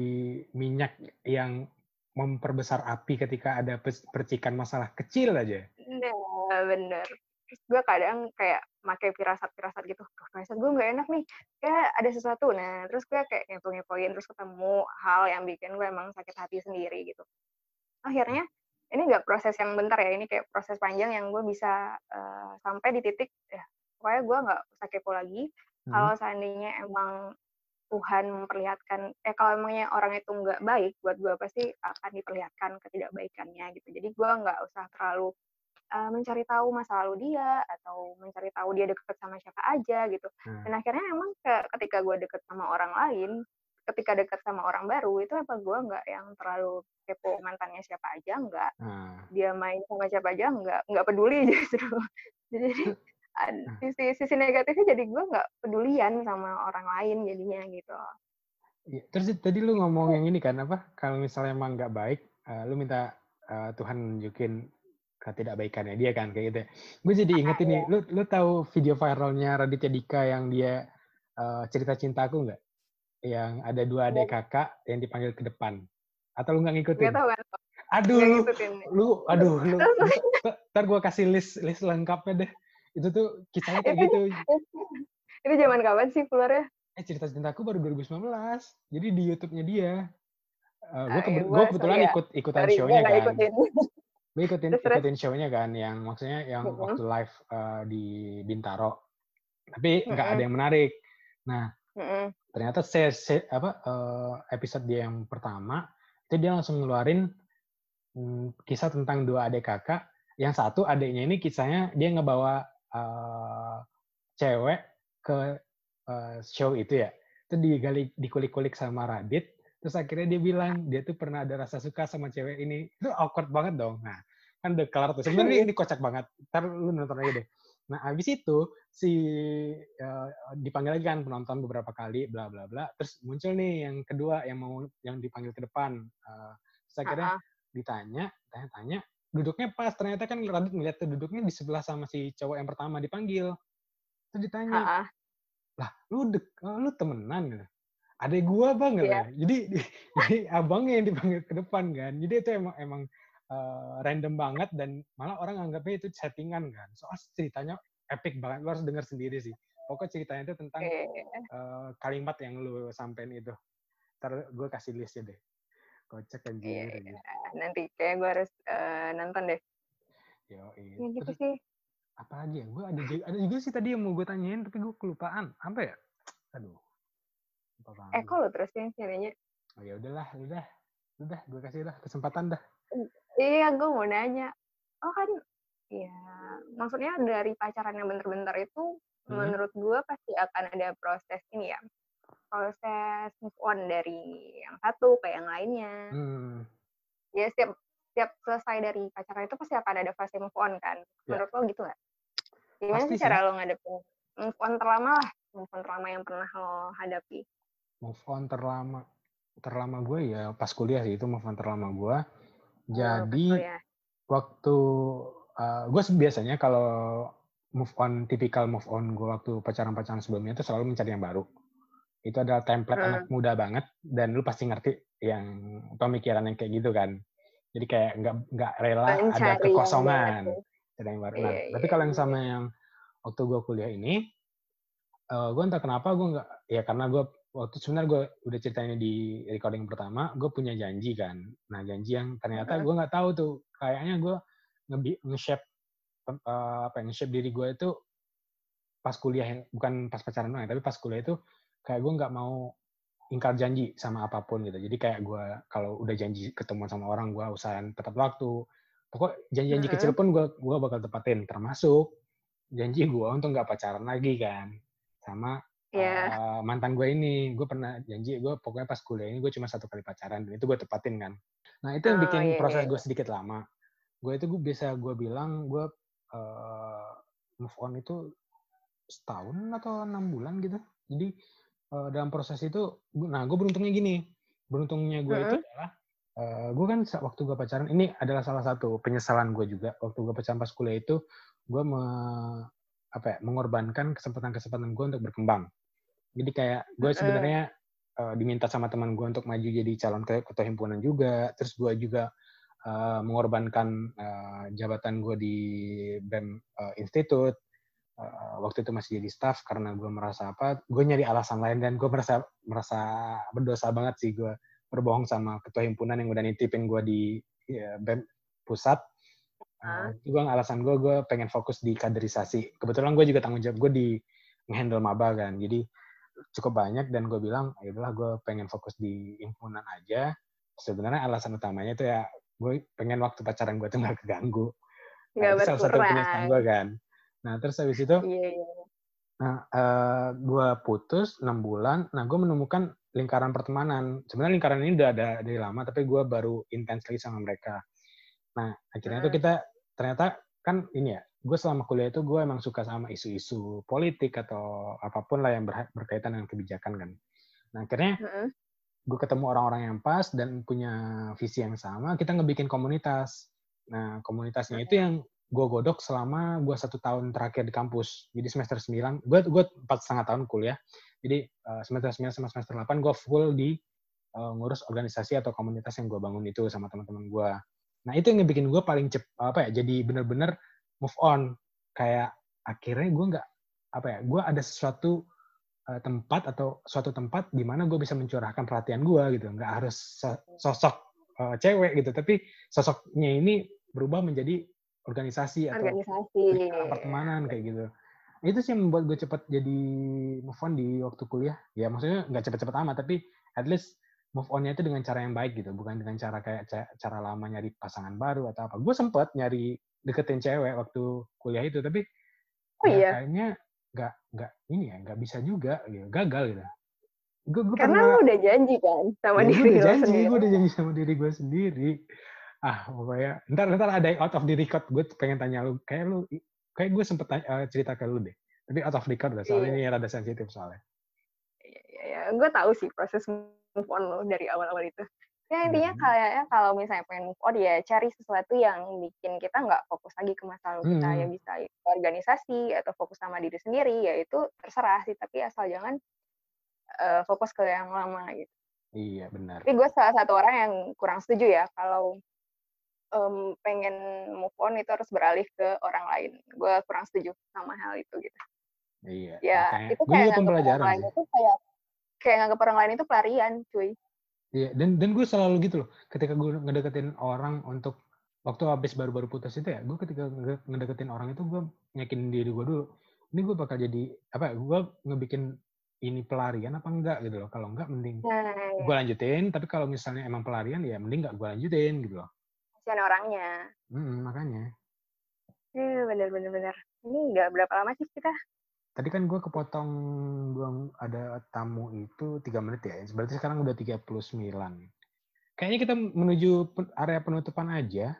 minyak yang memperbesar api ketika ada percikan masalah kecil aja. Nah, bener. Terus gue kadang kayak pakai firasat-firasat gitu. Firasat gue nggak enak nih. Kayak ada sesuatu. Nah, terus gue kayak ngepo-ngepoin. Terus ketemu hal yang bikin gue emang sakit hati sendiri gitu. Akhirnya, ini nggak proses yang bentar ya. Ini kayak proses panjang yang gue bisa uh, sampai di titik, ya pokoknya gue nggak usah kepo lagi. Hmm. Kalau seandainya emang Tuhan memperlihatkan eh kalau emangnya orang itu nggak baik buat gue pasti akan diperlihatkan ketidakbaikannya gitu jadi gue nggak usah terlalu uh, mencari tahu masa lalu dia atau mencari tahu dia deket sama siapa aja gitu hmm. dan akhirnya emang ke, ketika gue deket sama orang lain ketika deket sama orang baru itu apa gue nggak yang terlalu kepo mantannya siapa aja nggak hmm. dia main sama siapa aja nggak nggak peduli justru jadi Nah. sisi sisi negatifnya jadi gue nggak pedulian sama orang lain jadinya gitu. Ya, terus tadi lu ngomong yang ini kan apa? Kalau misalnya emang nggak baik, uh, lu minta uh, Tuhan nunjukin ketidakbaikannya dia kan kayak gitu. Ya. Gue jadi inget ini, iya. lu lu tahu video viralnya Raditya Dika yang dia uh, cerita cintaku nggak? Yang ada dua adik iya. kakak yang dipanggil ke depan. Atau lu nggak ngikutin? Gak tahu, gak tahu. Aduh, lu, lu, aduh, lu, ntar gue kasih list list lengkapnya deh itu tuh kisahnya kayak gitu itu zaman kapan sih keluarnya eh cerita cintaku baru 2019 jadi di YouTube-nya dia uh, gue ke, gue kebetulan ya. ikut ikutan show-nya kan ikutin. gue ikutin Terus, ikutin show-nya kan yang maksudnya yang uh -huh. waktu live uh, di Bintaro tapi nggak uh -huh. ada yang menarik nah uh -huh. ternyata se, se apa uh, episode dia yang pertama itu dia langsung ngeluarin um, kisah tentang dua adik kakak yang satu adiknya ini kisahnya dia ngebawa uh, cewek ke uh, show itu ya itu digali dikulik-kulik sama Radit terus akhirnya dia bilang dia tuh pernah ada rasa suka sama cewek ini. Itu awkward banget dong. Nah kan udah kelar tuh. Sebenarnya ini kocak banget. Ntar lu nonton aja deh. Nah abis itu si uh, dipanggil lagi kan penonton beberapa kali bla bla bla. Terus muncul nih yang kedua yang mau yang dipanggil ke depan. Uh, terus akhirnya uh -huh. ditanya tanya-tanya. Duduknya pas ternyata kan Radit ngeliat tuh duduknya di sebelah sama si cowok yang pertama dipanggil. Terus ditanya uh -uh. lah lu dek lu temenan gitu ada gua bang yeah. jadi jadi abangnya yang dipanggil ke depan kan jadi itu emang emang uh, random banget dan malah orang anggapnya itu settingan kan soal ceritanya epic banget lu harus dengar sendiri sih pokoknya ceritanya itu tentang okay. uh, eh, kalimat yang lu sampein itu ntar gue kasih listnya deh Kocak anjir. Iya, iya. Nanti kayak gue harus uh, nonton deh. Yo, iya. Ya, gitu Terus, sih. Apa lagi ya? Gue ada juga, ada juga sih tadi yang mau gue tanyain, tapi gue kelupaan. Apa ya? Aduh. Eh, kok lo terusin nyarinya? Oh ya udahlah, udah. Udah, gue kasih lah kesempatan dah. Iya, gue mau nanya. Oh kan, ya maksudnya dari pacaran yang bener-bener itu, Hmm. menurut gue pasti akan ada proses ini ya, proses move on dari yang satu ke yang lainnya. Hmm. Ya setiap setiap selesai dari pacaran itu pasti akan ada fase move on kan. Ya. Menurut lo gitu nggak? Gimana Pasti sih sih. cara lo ngadepin move on terlama lah, move on terlama yang pernah lo hadapi? Move on terlama terlama gue ya pas kuliah sih itu move on terlama gue. Oh, Jadi kuliah. waktu uh, gue sih biasanya kalau move on tipikal move on gue waktu pacaran-pacaran sebelumnya itu selalu mencari yang baru. Itu adalah template Hmm. anak muda banget dan lu pasti ngerti yang pemikiran yang kayak gitu kan. Jadi kayak nggak nggak rela ada Mencari yang kekosongan. Ada yang baru. Nah, Iya, tapi iya, kalau yang iya. sama yang waktu gue kuliah ini, eh gue entah kenapa gue nggak, ya karena gue waktu sebenarnya gue udah ceritanya di recording pertama, gue punya janji kan. Nah janji yang ternyata gue nggak tahu tuh, kayaknya gue nge- nge-shape eh, apa ya, nge-shape diri gue itu pas kuliah yang bukan pas pacaran doang, ya, tapi pas kuliah itu kayak gue nggak mau ingkar janji sama apa pun gitu. Jadi kayak gue kalau udah janji ketemu sama orang gue usahain tepat waktu. Pokok janji-janji Mm-mm. kecil pun gue gua bakal tepatin. Termasuk janji gue untuk nggak pacaran lagi kan. Sama Iya. eh, mantan gue ini. Gue pernah janji gue pokoknya pas kuliah ini gue cuma satu kali pacaran. Dan itu gue tepatin kan. Nah itu yang Oh, bikin iya, proses iya. gue sedikit lama. Gue itu gue bisa gue bilang gue eh, move on itu setahun atau enam bulan gitu. Jadi eh, dalam proses itu, nah gue beruntungnya gini, beruntungnya gue itu Mm-mm. adalah, eh, gue kan waktu gue pacaran, ini adalah salah satu penyesalan gue juga. Waktu gue pacaran pas kuliah itu, gue me, apa ya, mengorbankan kesempatan-kesempatan gue untuk berkembang. Jadi kayak gue sebenarnya eh, diminta sama teman gue untuk maju jadi calon ke- ketua himpunan juga. Terus gue juga eh, mengorbankan eh, jabatan gue di BEM eh, Institute. Eh, waktu itu masih jadi staff karena gue merasa apa? Gue nyari alasan lain dan gue merasa merasa berdosa banget sih gue berbohong sama ketua himpunan yang udah nitipin gue di ya, BEM pusat. Uh, itu gue alasan gue gue pengen fokus di kaderisasi. Kebetulan gue juga tanggung jawab gue di handle maba kan. Jadi cukup banyak dan gue bilang ya udahlah gue pengen fokus di himpunan aja. Sebenarnya alasan utamanya itu ya gue pengen waktu pacaran gue tuh nggak keganggu. Nah, Nggak itu salah satu berkurang. gue kan. Nah terus habis itu Iya, iya. Nah, eh, gue putus 6 bulan. Nah, gue menemukan lingkaran pertemanan. Sebenarnya lingkaran ini udah ada dari lama, tapi gue baru intens lagi sama mereka. Nah, akhirnya tuh Mm. kita ternyata kan ini ya, gue selama kuliah itu gue emang suka sama isu-isu politik atau apa pun lah yang berkaitan dengan kebijakan kan. Nah, akhirnya gue ketemu orang-orang yang pas dan punya visi yang sama, kita ngebikin komunitas. Nah, komunitasnya itu yang gue godok selama gue satu tahun terakhir di kampus. Jadi semester 9, gue gue empat setengah tahun kuliah. Jadi eh, semester 9 sama semester 8 gue full di eh, ngurus organisasi atau komunitas yang gue bangun itu sama teman-teman gue. Nah itu yang ngebikin gue paling cep apa ya jadi bener-bener move on. Kayak akhirnya gue nggak apa ya gue ada sesuatu eh, tempat atau suatu tempat di mana gue bisa mencurahkan perhatian gue gitu. Nggak harus so- sosok eh, cewek gitu. Tapi sosoknya ini berubah menjadi organisasi atau Organisasi. lingkaran pertemanan kayak gitu. Itu sih yang membuat gue cepat jadi move on di waktu kuliah. Ya maksudnya nggak cepet-cepet amat tapi at least move onnya itu dengan cara yang baik gitu. Bukan dengan cara kayak ca- cara lama nyari pasangan baru atau apa. Gue sempet nyari deketin cewek waktu kuliah itu tapi Oh ya iya. kayaknya nggak nggak ini ya nggak bisa juga gitu gagal gitu gue gue Karena pernah lu udah janji kan sama ya, gue diri udah lo janji sendiri. gue udah janji sama diri gue sendiri ah pokoknya ntar ntar ada out of the record gue pengen tanya lu kayak lu kayak gue sempet tanya, eh, cerita ke lu deh tapi out of the record lah soalnya Iya. ini rada sensitif soalnya Iya, iya, iya. Gue tahu sih proses move on lo dari awal-awal itu. Ya intinya Hmm. kayaknya kalau misalnya pengen move on ya cari sesuatu yang bikin kita nggak fokus lagi ke masa lalu kita Hmm. ya bisa itu organisasi atau fokus sama diri sendiri ya itu terserah sih tapi asal jangan eh, fokus ke yang lama gitu. iya benar Tapi gue salah satu orang yang kurang setuju ya kalau em, pengen move on itu harus beralih ke orang lain. Gue kurang setuju sama hal itu gitu. iya Ya makanya itu kayak lain sih itu kayak kayak nganggep orang lain itu pelarian, cuy. Iya dan dan gue selalu gitu loh ketika gue ngedeketin orang untuk waktu habis baru-baru putus itu ya gue ketika nge- ngedeketin orang itu gue yakinin diri gue dulu ini gue bakal jadi apa ya gue ngebikin ini pelarian apa enggak gitu loh kalau enggak mending Nah, gue lanjutin tapi kalau misalnya emang pelarian ya mending nggak gue lanjutin gitu loh kasihan orangnya. Hmm, makanya. Iya, bener bener bener. Ini nggak berapa lama sih kita? Tadi kan gue kepotong gue ada tamu itu tiga menit ya. Berarti sekarang udah 39. Kayaknya kita menuju area penutupan aja.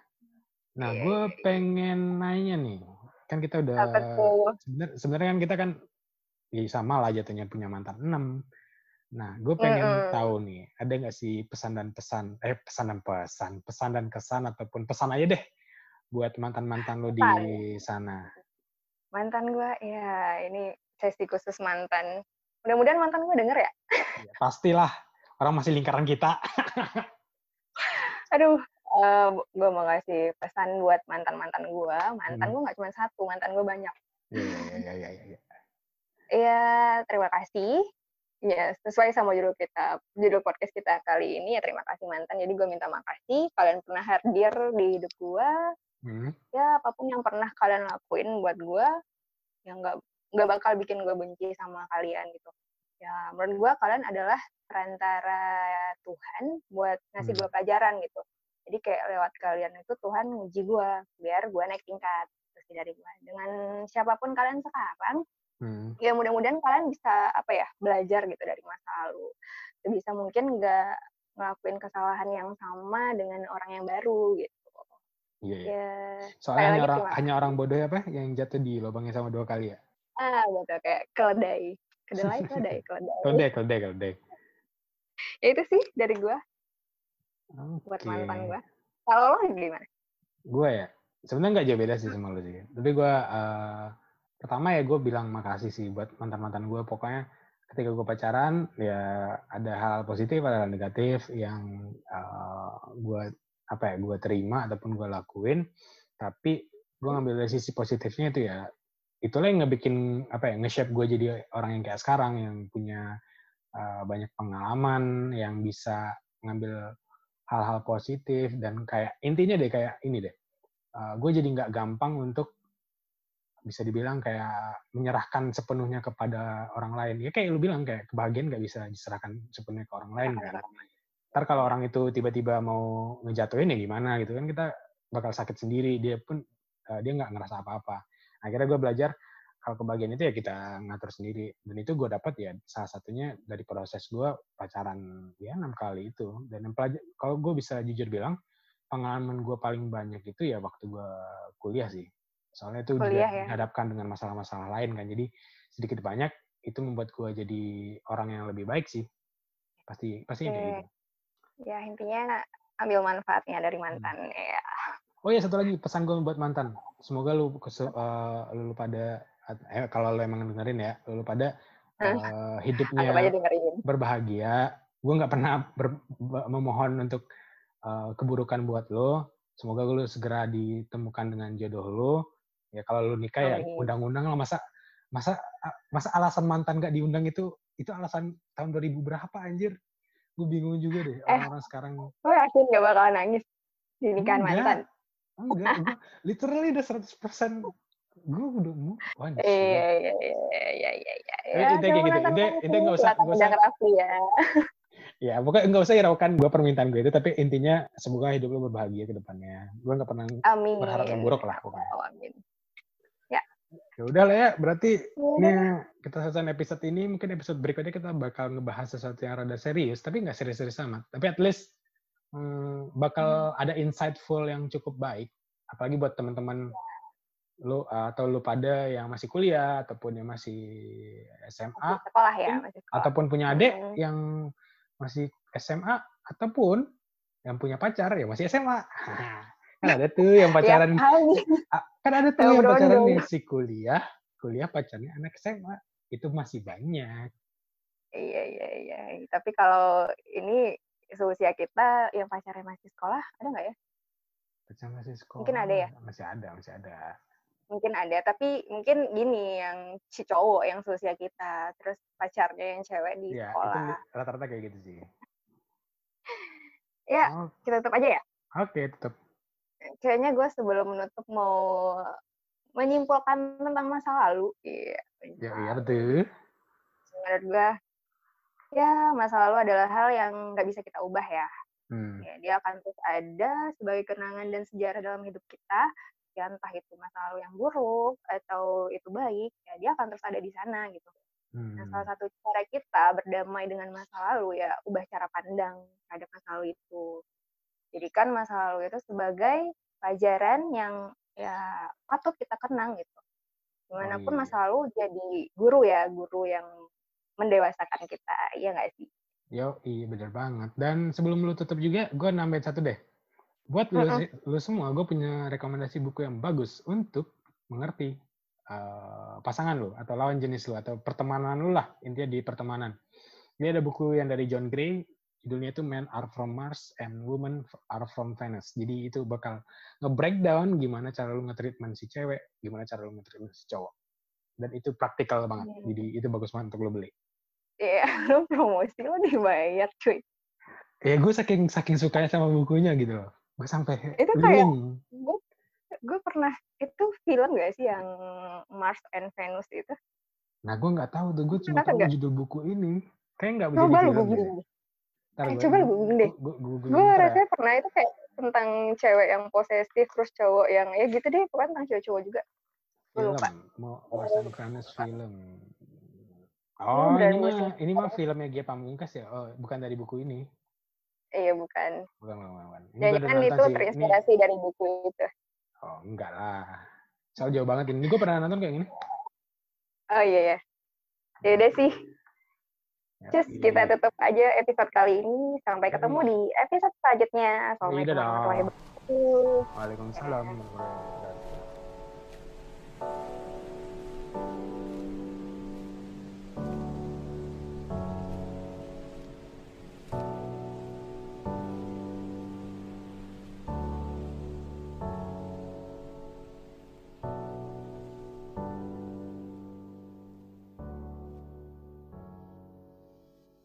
Nah, Iya, gue iya, iya. pengen nanya nih. Kan kita udah sebenar- sebenarnya kan kita kan ya sama lah jatuhnya punya mantan enam. Nah, gue pengen Mm-mm. tahu nih, ada nggak sih pesan dan pesan, eh pesan dan pesan, pesan dan kesan ataupun pesan aja deh buat mantan-mantan lo di sana. Mantan gue, ya ini sesi khusus mantan. Mudah-mudahan mantan gue denger ya. Ya, pastilah, orang masih lingkaran kita. Aduh, gue mau ngasih pesan buat mantan-mantan gue. Mantan Hmm. gue nggak cuma satu, mantan gue banyak. Iya, iya, iya, iya. Iya, terima kasih. Ya, sesuai sama judul kita, judul podcast kita kali ini ya terima kasih mantan. Jadi gue minta makasih kalian pernah hadir di hidup gue. Hmm, Ya apa pun yang pernah kalian lakuin buat gue, yang nggak nggak bakal bikin gue benci sama kalian gitu. Ya menurut gue kalian adalah perantara Tuhan buat ngasih Hmm. gue pelajaran gitu. Jadi kayak lewat kalian itu Tuhan nguji gue biar gue naik tingkat terus dari gue. Dengan siapa pun kalian sekarang, hmm. ya mudah-mudahan kalian bisa apa ya belajar gitu dari masa lalu bisa mungkin nggak ngelakuin kesalahan yang sama dengan orang yang baru gitu Iya, iya. ya Soalnya hanya orang, hanya orang bodoh ya, apa yang jatuh di lubangnya sama dua kali ya. ah betul kayak keledai kedelai keledai keledai Keledai, keledai, keledai. ya itu sih dari gua buat Oke. mantan gua kalau lo gimana Gue ya, sebenarnya nggak jauh beda sih sama lo sih. Tapi gue eh, pertama ya gue bilang makasih sih buat mantan-mantan gue. Pokoknya ketika gue pacaran ya ada hal positif, ada hal negatif yang eh, gue apa ya gue terima ataupun gue lakuin. Tapi gue ngambil dari sisi positifnya itu ya itulah yang ngebikin apa ya nge-shape gue jadi orang yang kayak sekarang yang punya eh, banyak pengalaman yang bisa ngambil hal-hal positif dan kayak intinya deh kayak ini deh gue jadi nggak gampang untuk bisa dibilang kayak menyerahkan sepenuhnya kepada orang lain ya kayak lu bilang kayak kebahagiaan nggak bisa diserahkan sepenuhnya ke orang lain kan ntar kalau orang itu tiba-tiba mau ngejatuhin ya gimana gitu kan kita bakal sakit sendiri. Dia pun eh, dia nggak ngerasa apa-apa. Akhirnya gue belajar kalau kebahagiaan itu ya kita ngatur sendiri. Dan itu gue dapat ya salah satunya dari proses gue pacaran ya enam kali itu. Dan yang pelaj- kalau gue bisa jujur bilang pengalaman gue paling banyak itu ya waktu gue kuliah sih. Soalnya itu juga Kuliah ya. dihadapkan dengan masalah-masalah lain kan. Jadi sedikit banyak itu membuat gue jadi orang yang lebih baik sih. Pasti pasti kayak Oke. gitu ya intinya ambil manfaatnya dari mantan ya. Oh ya satu lagi pesan gue buat mantan. Semoga lu kesu- eh, lu, pada eh, kalau lu emang dengerin ya lu pada eh, aja hidupnya berbahagia. Gue nggak pernah ber- be- memohon untuk eh, keburukan buat lo semoga lu segera ditemukan dengan jodoh lo ya kalau lu nikah ya undang-undang lah. Masa masa masa alasan mantan nggak diundang itu itu alasan tahun 2000 berapa anjir gue bingung juga deh Eh. orang-orang sekarang lo yakin gak bakal nangis di nikahan Enggak. mantan enggak gue literally udah 100% gue udah move on sih. Iya, iya, iya, iya, iya, iya. Eh, intinya kayak gitu. Intinya- intinya nggak usah- nggak usah- ya. ya pokoknya nggak usah hiraukan gue permintaan gue itu tapi intinya semoga hidup lo berbahagia ke depannya gue nggak pernah Amin. berharap yang buruk lah pokoknya Oh, amin. Ya udah lah ya. Berarti ini Udah. kita selesai episode ini. Mungkin episode berikutnya kita bakal ngebahas sesuatu yang rada serius tapi nggak serius-serius amat. Tapi at least hmm, bakal ada insightful yang cukup baik. Apalagi buat teman-teman lo atau lo pada yang masih kuliah ataupun yang masih SMA Masih sekolah ya, masih sekolah. ataupun punya adik Hmm. yang masih SMA ataupun yang punya pacar yang masih SMA kan ada tuh yang pacaran hari. kan ada tuh Yang pacaran berondong. si kuliah kuliah pacarnya anak SMA itu masih banyak Iya, iya, iya. Tapi kalau ini seusia kita yang pacarnya masih sekolah, ada nggak ya? pacar masih sekolah Mungkin ada ya? masih ada masih ada Mungkin ada, tapi mungkin gini yang si cowok yang seusia kita, terus pacarnya yang cewek di ya sekolah. rata-rata kayak gitu sih Ya, Oh, kita tutup aja ya. oke tetap Kayaknya gue sebelum menutup mau menyimpulkan tentang masa lalu. Iya. ya iya betul menurut gue ya masa lalu adalah hal yang nggak bisa kita ubah ya Hmm. Ya, dia akan terus ada sebagai kenangan dan sejarah dalam hidup kita. Ya entah itu masa lalu yang buruk atau itu baik, ya dia akan terus ada di sana gitu. Nah, salah Hmm. satu cara kita berdamai dengan masa lalu ya ubah cara pandang terhadap masa lalu itu. Jadikan masa lalu itu sebagai pelajaran yang ya patut kita kenang gitu. Oh Di mana pun iya. masa lalu jadi guru ya, guru yang mendewasakan kita, iya nggak sih? Yo, iya bener banget. Dan sebelum lu tutup juga, gue nambahin satu deh. Buat lu, si- lu semua, gue punya rekomendasi buku yang bagus untuk mengerti eh, pasangan lu atau lawan jenis lu atau pertemanan lu lah intinya di pertemanan. Ini ada buku yang dari John Gray, judulnya itu Men Are From Mars and Women Are From Venus. Jadi itu bakal nge-breakdown gimana cara lu nge-treatment si cewek, gimana cara lu nge-treatment si cowok. Dan itu praktikal banget. Hmm. Jadi itu bagus banget untuk lu beli. Iya, lu promosi lo dibayar cuy. ya gue saking saking sukanya sama bukunya gitu loh gue sampai Itu kayak- Gue gue pernah itu film gak sih yang Mars and Venus itu? nah gue nggak tahu tuh gue cuma tahu judul buku ini kayak nggak bisa Coba lu googling. Ntar Eh, gua- coba lu googling deh. Gue ya. rasanya pernah itu kayak tentang cewek yang posesif terus cowok yang ya gitu deh, pokoknya tentang cowok-cowok juga. Gue film lupa. mau Venus film oh ini mah ini mah filmnya Gia Pamungkas ya oh bukan dari buku ini Iya bukan. bukan bukan bukan ini Jadi gue kan itu sih ini terinspirasi dari buku itu. oh enggak lah soal jauh banget ini gue pernah nonton kayak gini Oh iya ya. Ya udah sih, Cus, iya. kita tutup aja episode kali ini. Sampai ketemu di episode selanjutnya. Assalamualaikum Iya warahmatullahi wabarakatuh. Waalaikumsalam warahmatullahi wabarakatuh.